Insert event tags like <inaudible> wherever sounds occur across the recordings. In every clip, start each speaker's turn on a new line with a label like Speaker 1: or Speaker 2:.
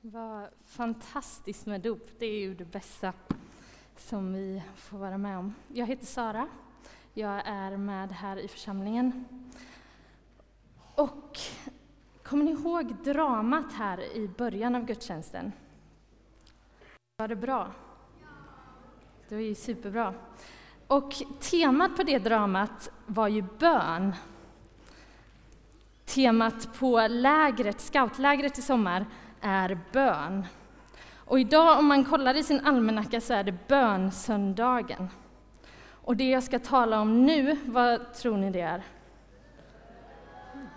Speaker 1: Vad fantastiskt med dop. Det är ju det bästa som vi får vara med om. Jag heter Sara. Jag är med här i församlingen. Och kommer ni ihåg dramat här i början av gudstjänsten? Var det bra? Det var ju superbra. Och temat på det dramat var ju bön. Temat på lägret, scoutlägret i sommar är bön. Och idag, om man kollar i sin almanacka, så är det bönsöndagen. Och det jag ska tala om nu, vad tror ni det är?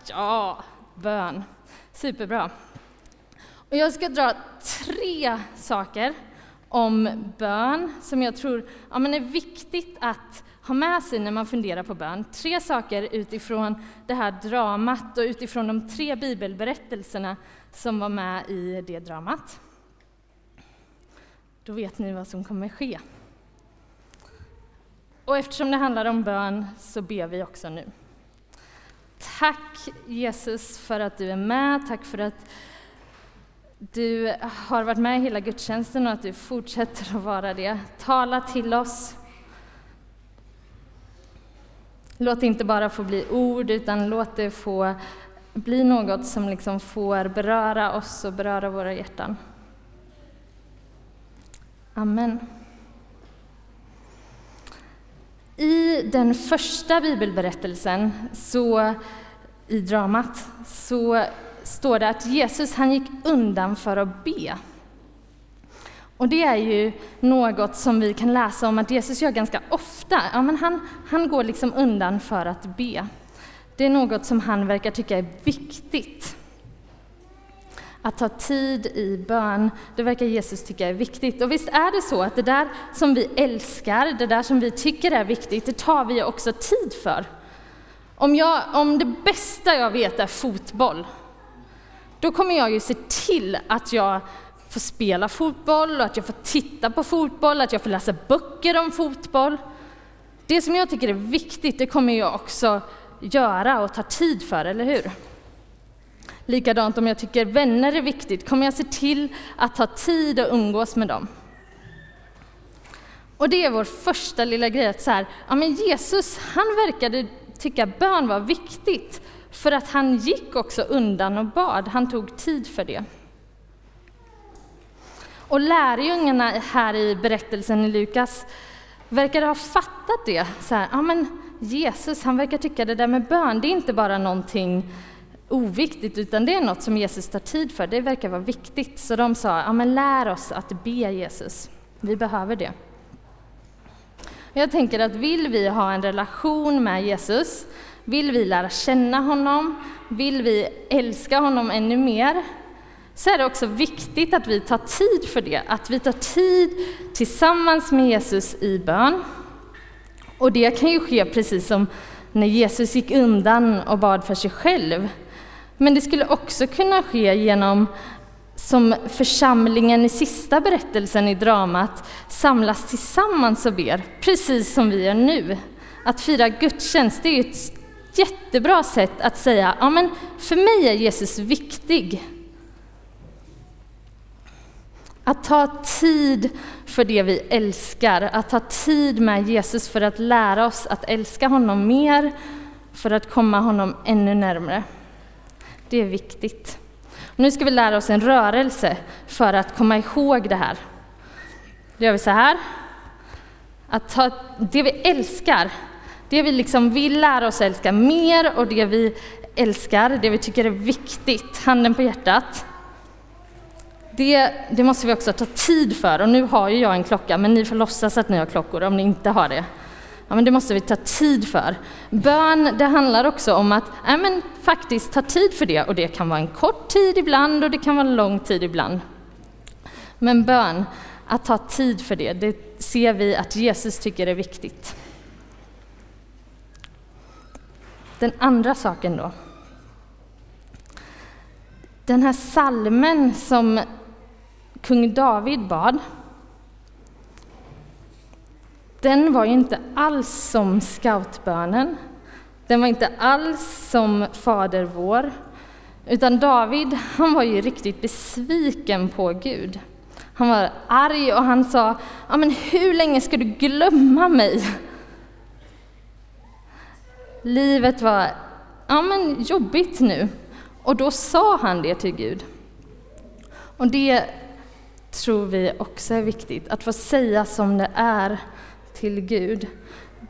Speaker 1: Ja, bön. Superbra. Och jag ska dra tre saker om bön som jag tror ja, men är viktigt att ha med sig när man funderar på bön. Tre saker utifrån det här dramat och utifrån de tre bibelberättelserna som var med i det dramat. Då vet ni vad som kommer ske. Och eftersom det handlar om bön så ber vi också nu. Tack Jesus för att du är med, tack för att du har varit med hela gudstjänsten och att du fortsätter att vara det. Tala till oss. Låt det inte bara få bli ord, utan låt det få bli något som liksom får beröra oss och beröra våra hjärtan. Amen. I den första bibelberättelsen, så, i dramat, så står det att Jesus han gick undan för att be. Och det är ju något som vi kan läsa om att Jesus gör ganska ofta. Ja, men han, han går liksom undan för att be. Det är något som han verkar tycka är viktigt. Att ta tid i bön, det verkar Jesus tycka är viktigt. Och visst är det så att det där som vi älskar, det där som vi tycker är viktigt, det tar vi också tid för. Om, jag, om det bästa jag vet är fotboll, då kommer jag ju se till att jag får spela fotboll, och att jag får titta på fotboll, att jag får läsa böcker om fotboll. Det som jag tycker är viktigt, det kommer jag också göra och ta tid för, eller hur? Likadant om jag tycker vänner är viktigt, kommer jag se till att ta tid och umgås med dem. Och det är vår första lilla grej, att så här, ja men Jesus, han verkade tycka bön var viktigt, för att han gick också undan och bad, han tog tid för det. Och lärjungarna här i berättelsen i Lukas verkar ha fattat det. Så här, ja men Jesus, han verkar tycka det där med bön, det är inte bara någonting oviktigt, utan det är något som Jesus tar tid för. Det verkar vara viktigt. Så de sa, ja men lär oss att be Jesus. Vi behöver det. Jag tänker att vill vi ha en relation med Jesus, vill vi lära känna honom, vill vi älska honom ännu mer, så är det också viktigt att vi tar tid för det, att vi tar tid tillsammans med Jesus i bön. Och det kan ju ske precis som när Jesus gick undan och bad för sig själv. Men det skulle också kunna ske genom, som församlingen i sista berättelsen i dramat, samlas tillsammans och ber, precis som vi gör nu. Att fira gudstjänst, det är ett jättebra sätt att säga, ja men för mig är Jesus viktig. Att ta tid för det vi älskar, att ta tid med Jesus för att lära oss att älska honom mer, för att komma honom ännu närmare. Det är viktigt. Nu ska vi lära oss en rörelse för att komma ihåg det här. Då gör vi så här. Att ta det vi älskar, det vi liksom vill lära oss älska mer och det vi älskar, det vi tycker är viktigt, handen på hjärtat. Det, det, måste vi också ta tid för. Och nu har ju jag en klocka, men ni får låtsas att ni har klockor om ni inte har det. Ja, men det måste vi ta tid för. Bön, det handlar också om att ja, men faktiskt ta tid för det. Och det kan vara en kort tid ibland och det kan vara en lång tid ibland. Men bön, att ta tid för det, det ser vi att Jesus tycker är viktigt. Den andra saken då. Den här salmen som kung David bad, den var ju inte alls som scoutbönen. Den var inte alls som Fader vår, Utan David, han var ju riktigt besviken på Gud. Han var arg och han sa, ja men hur länge ska du glömma mig? Livet var, ja men jobbigt nu. Och då sa han det till Gud. Och det tror vi också är viktigt, att få säga som det är till Gud.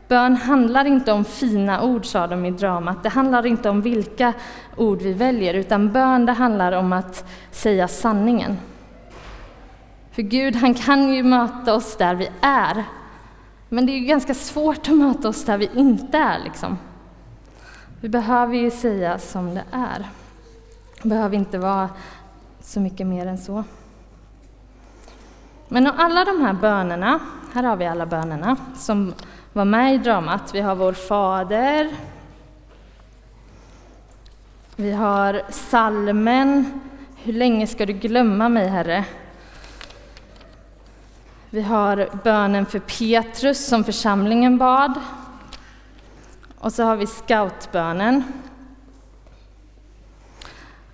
Speaker 1: Bön handlar inte om fina ord, sa de i dramat. Det handlar inte om vilka ord vi väljer, utan bön det handlar om att säga sanningen. För Gud, han kan ju möta oss där vi är. Men det är ju ganska svårt att möta oss där vi inte är. Liksom. Vi behöver ju säga som det är. Behöver inte vara så mycket mer än så. Men alla de här bönerna, här har vi alla bönerna som var med i dramat. Vi har vår Fader. Vi har salmen Hur länge ska du glömma mig, Herre? Vi har bönen för Petrus som församlingen bad. Och så har vi scoutbönen.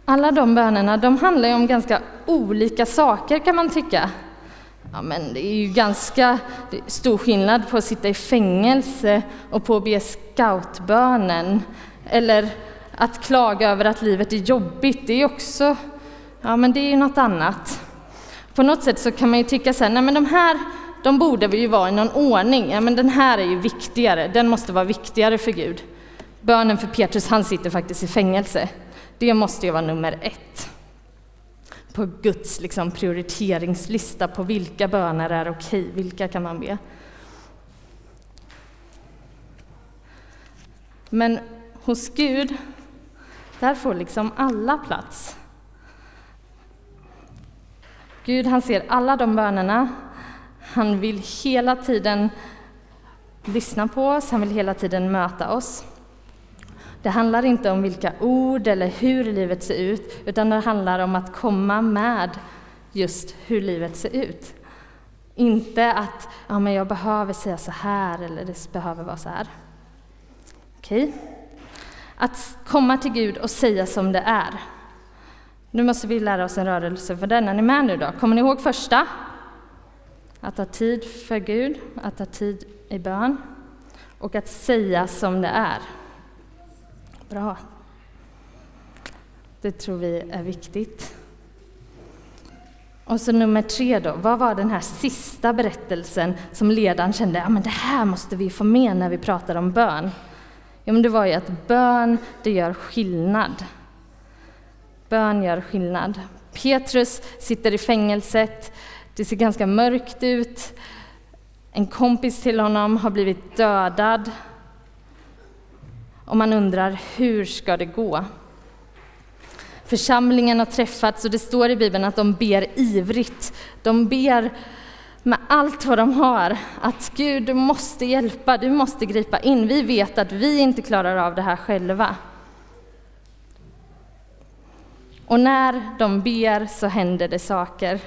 Speaker 1: Alla de bönerna de handlar om ganska olika saker kan man tycka. Ja, men det är ju ganska stor skillnad på att sitta i fängelse och på att be scoutbönen. Eller att klaga över att livet är jobbigt, det är också ja, men det är ju något annat. På något sätt så kan man ju tycka så här, nej men de här de borde ju vara i någon ordning. Ja, men den här är ju viktigare, den måste vara viktigare för Gud. Bönen för Petrus, han sitter faktiskt i fängelse. Det måste ju vara nummer ett på Guds liksom, prioriteringslista på vilka böner är okej, vilka kan man be. Men hos Gud, där får liksom alla plats. Gud han ser alla de bönerna. Han vill hela tiden lyssna på oss, han vill hela tiden möta oss. Det handlar inte om vilka ord eller hur livet ser ut, utan det handlar om att komma med just hur livet ser ut. Inte att ja, men jag behöver säga så här eller det behöver vara så här. Okej? Okay. Att komma till Gud och säga som det är. Nu måste vi lära oss en rörelse för den. Är ni med nu då? Kommer ni ihåg första? Att ha tid för Gud, att ha tid i bön och att säga som det är. Bra. Det tror vi är viktigt. Och så nummer tre då, vad var den här sista berättelsen som ledaren kände, ja men det här måste vi få med när vi pratar om bön. Ja men det var ju att bön, det gör skillnad. Bön gör skillnad. Petrus sitter i fängelset, det ser ganska mörkt ut. En kompis till honom har blivit dödad och man undrar hur ska det gå? Församlingen har träffats och det står i Bibeln att de ber ivrigt. De ber med allt vad de har att Gud, du måste hjälpa, du måste gripa in. Vi vet att vi inte klarar av det här själva. Och när de ber så händer det saker.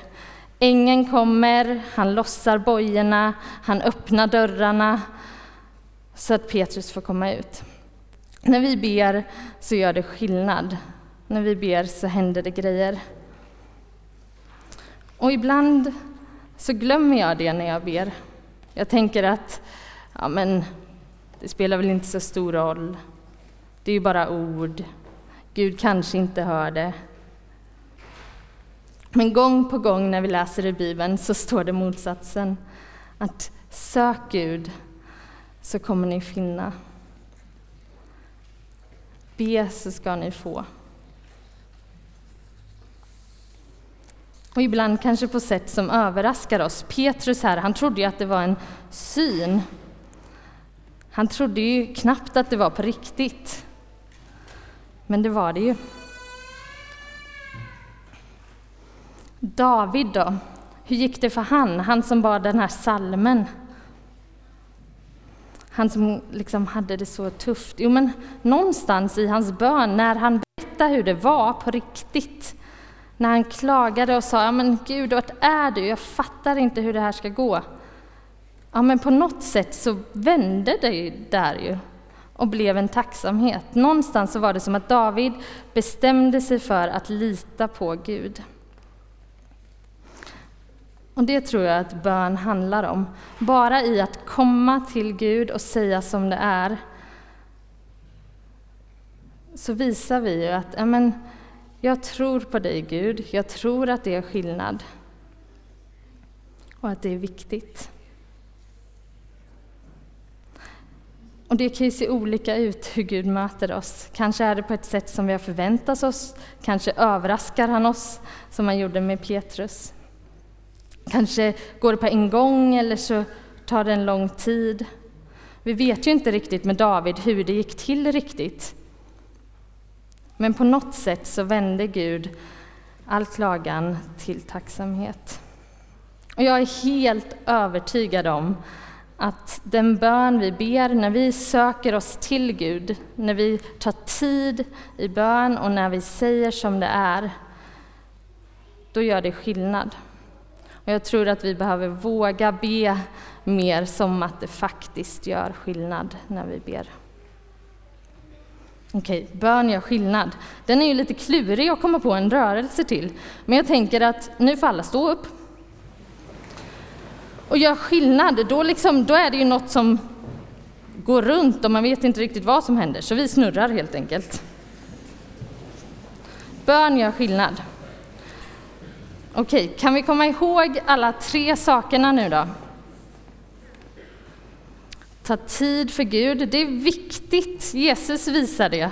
Speaker 1: Ängeln kommer, han lossar bojorna, han öppnar dörrarna så att Petrus får komma ut. När vi ber så gör det skillnad. När vi ber så händer det grejer. Och ibland så glömmer jag det när jag ber. Jag tänker att ja, men, det spelar väl inte så stor roll. Det är ju bara ord. Gud kanske inte hör det. Men gång på gång när vi läser i Bibeln så står det motsatsen. Att sök Gud så kommer ni finna. Be så ska ni få. Och ibland kanske på sätt som överraskar oss. Petrus här, han trodde ju att det var en syn. Han trodde ju knappt att det var på riktigt. Men det var det ju. David då? Hur gick det för han? Han som bad den här salmen. Han som liksom hade det så tufft. Jo, men någonstans i hans bön, när han berättade hur det var på riktigt, när han klagade och sa, ja men Gud, vart är du? Jag fattar inte hur det här ska gå. Ja, men på något sätt så vände det där ju. och blev en tacksamhet. Någonstans så var det som att David bestämde sig för att lita på Gud. Och det tror jag att bön handlar om. Bara i att komma till Gud och säga som det är, så visar vi ju att amen, jag tror på dig Gud, jag tror att det är skillnad. Och att det är viktigt. Och det kan ju se olika ut hur Gud möter oss. Kanske är det på ett sätt som vi har förväntat oss, kanske överraskar han oss som han gjorde med Petrus. Kanske går det på en gång eller så tar det en lång tid. Vi vet ju inte riktigt med David hur det gick till riktigt. Men på något sätt så vände Gud all klagan till tacksamhet. Och jag är helt övertygad om att den bön vi ber när vi söker oss till Gud, när vi tar tid i bön och när vi säger som det är, då gör det skillnad. Och jag tror att vi behöver våga be mer som att det faktiskt gör skillnad när vi ber. Okej, bön gör skillnad. Den är ju lite klurig att komma på en rörelse till. Men jag tänker att nu får alla stå upp. Och gör skillnad, då, liksom, då är det ju något som går runt och man vet inte riktigt vad som händer. Så vi snurrar helt enkelt. Bön gör skillnad. Okej, kan vi komma ihåg alla tre sakerna nu då? Ta tid för Gud, det är viktigt. Jesus visar det.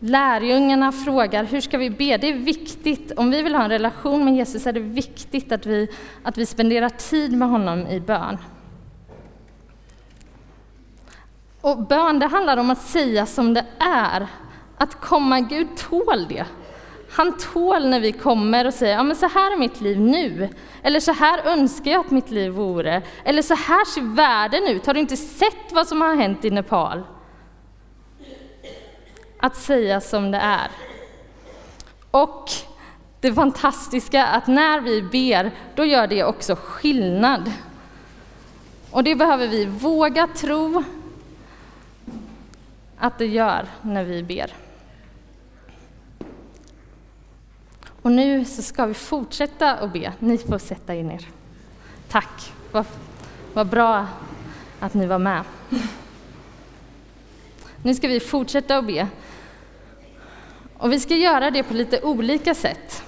Speaker 1: Lärjungarna frågar hur ska vi be? Det är viktigt. Om vi vill ha en relation med Jesus är det viktigt att vi, att vi spenderar tid med honom i bön. Och bön, det handlar om att säga som det är. Att komma, Gud tål det. Han tål när vi kommer och säger, ja men så här är mitt liv nu. Eller så här önskar jag att mitt liv vore. Eller så här ser världen ut. Har du inte sett vad som har hänt i Nepal? Att säga som det är. Och det fantastiska att när vi ber, då gör det också skillnad. Och det behöver vi våga tro att det gör när vi ber. Och nu så ska vi fortsätta att be. Ni får sätta er ner. Tack, vad, vad bra att ni var med. Nu ska vi fortsätta att be. Och vi ska göra det på lite olika sätt.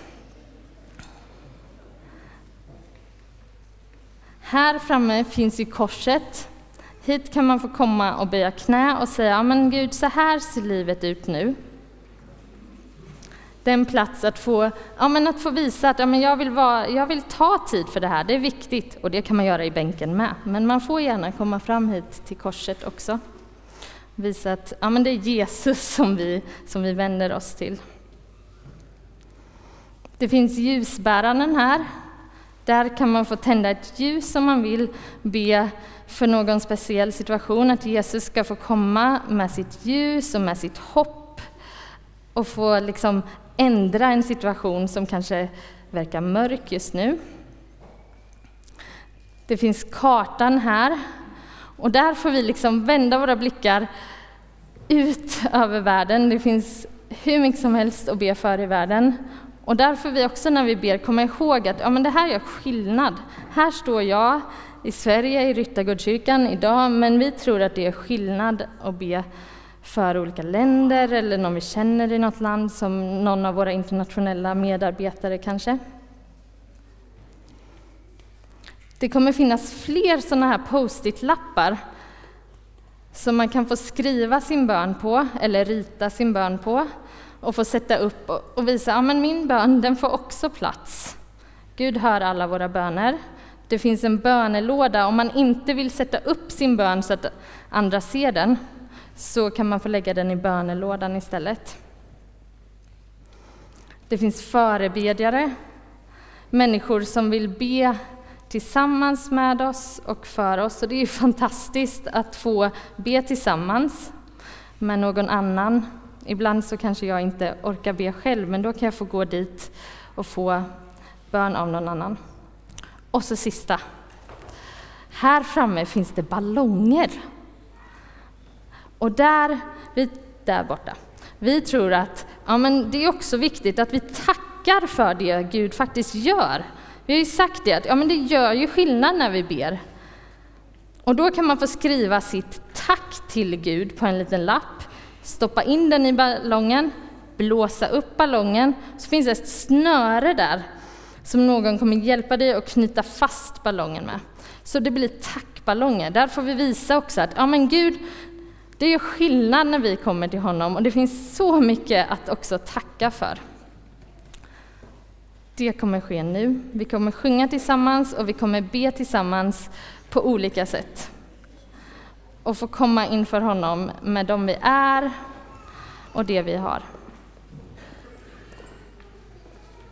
Speaker 1: Här framme finns ju korset. Hit kan man få komma och böja knä och säga, men Gud, så här ser livet ut nu den plats att få, ja, men att få visa att ja, men jag, vill vara, jag vill ta tid för det här, det är viktigt. Och det kan man göra i bänken med. Men man får gärna komma fram hit till korset också. Visa att ja, men det är Jesus <laughs> som vi, som vi vänder oss till. Det finns ljusbäraren här. Där kan man få tända ett ljus om man vill be för någon speciell situation, att Jesus ska få komma med sitt ljus och med sitt hopp och få liksom ändra en situation som kanske verkar mörk just nu. Det finns kartan här och där får vi liksom vända våra blickar ut över världen. Det finns hur mycket som helst att be för i världen. Och där får vi också när vi ber komma ihåg att ja, men det här gör skillnad. Här står jag i Sverige, i Ryttargårdskyrkan idag, men vi tror att det är skillnad att be för olika länder eller någon vi känner i något land, som någon av våra internationella medarbetare kanske. Det kommer finnas fler sådana här post-it-lappar som man kan få skriva sin bön på eller rita sin bön på och få sätta upp och visa att ja, min bön den får också plats. Gud hör alla våra böner. Det finns en bönelåda om man inte vill sätta upp sin bön så att andra ser den så kan man få lägga den i bönelådan istället. Det finns förebedjare, människor som vill be tillsammans med oss och för oss. Och det är fantastiskt att få be tillsammans med någon annan. Ibland så kanske jag inte orkar be själv, men då kan jag få gå dit och få bön av någon annan. Och så sista. Här framme finns det ballonger och där, vi, där borta, vi tror att ja, men det är också viktigt att vi tackar för det Gud faktiskt gör. Vi har ju sagt det, att ja, men det gör ju skillnad när vi ber. Och då kan man få skriva sitt tack till Gud på en liten lapp, stoppa in den i ballongen, blåsa upp ballongen, så finns det ett snöre där som någon kommer hjälpa dig att knyta fast ballongen med. Så det blir tackballonger. Där får vi visa också att ja, men Gud, det gör skillnad när vi kommer till honom och det finns så mycket att också tacka för. Det kommer ske nu. Vi kommer sjunga tillsammans och vi kommer be tillsammans på olika sätt. Och få komma inför honom med dem vi är och det vi har.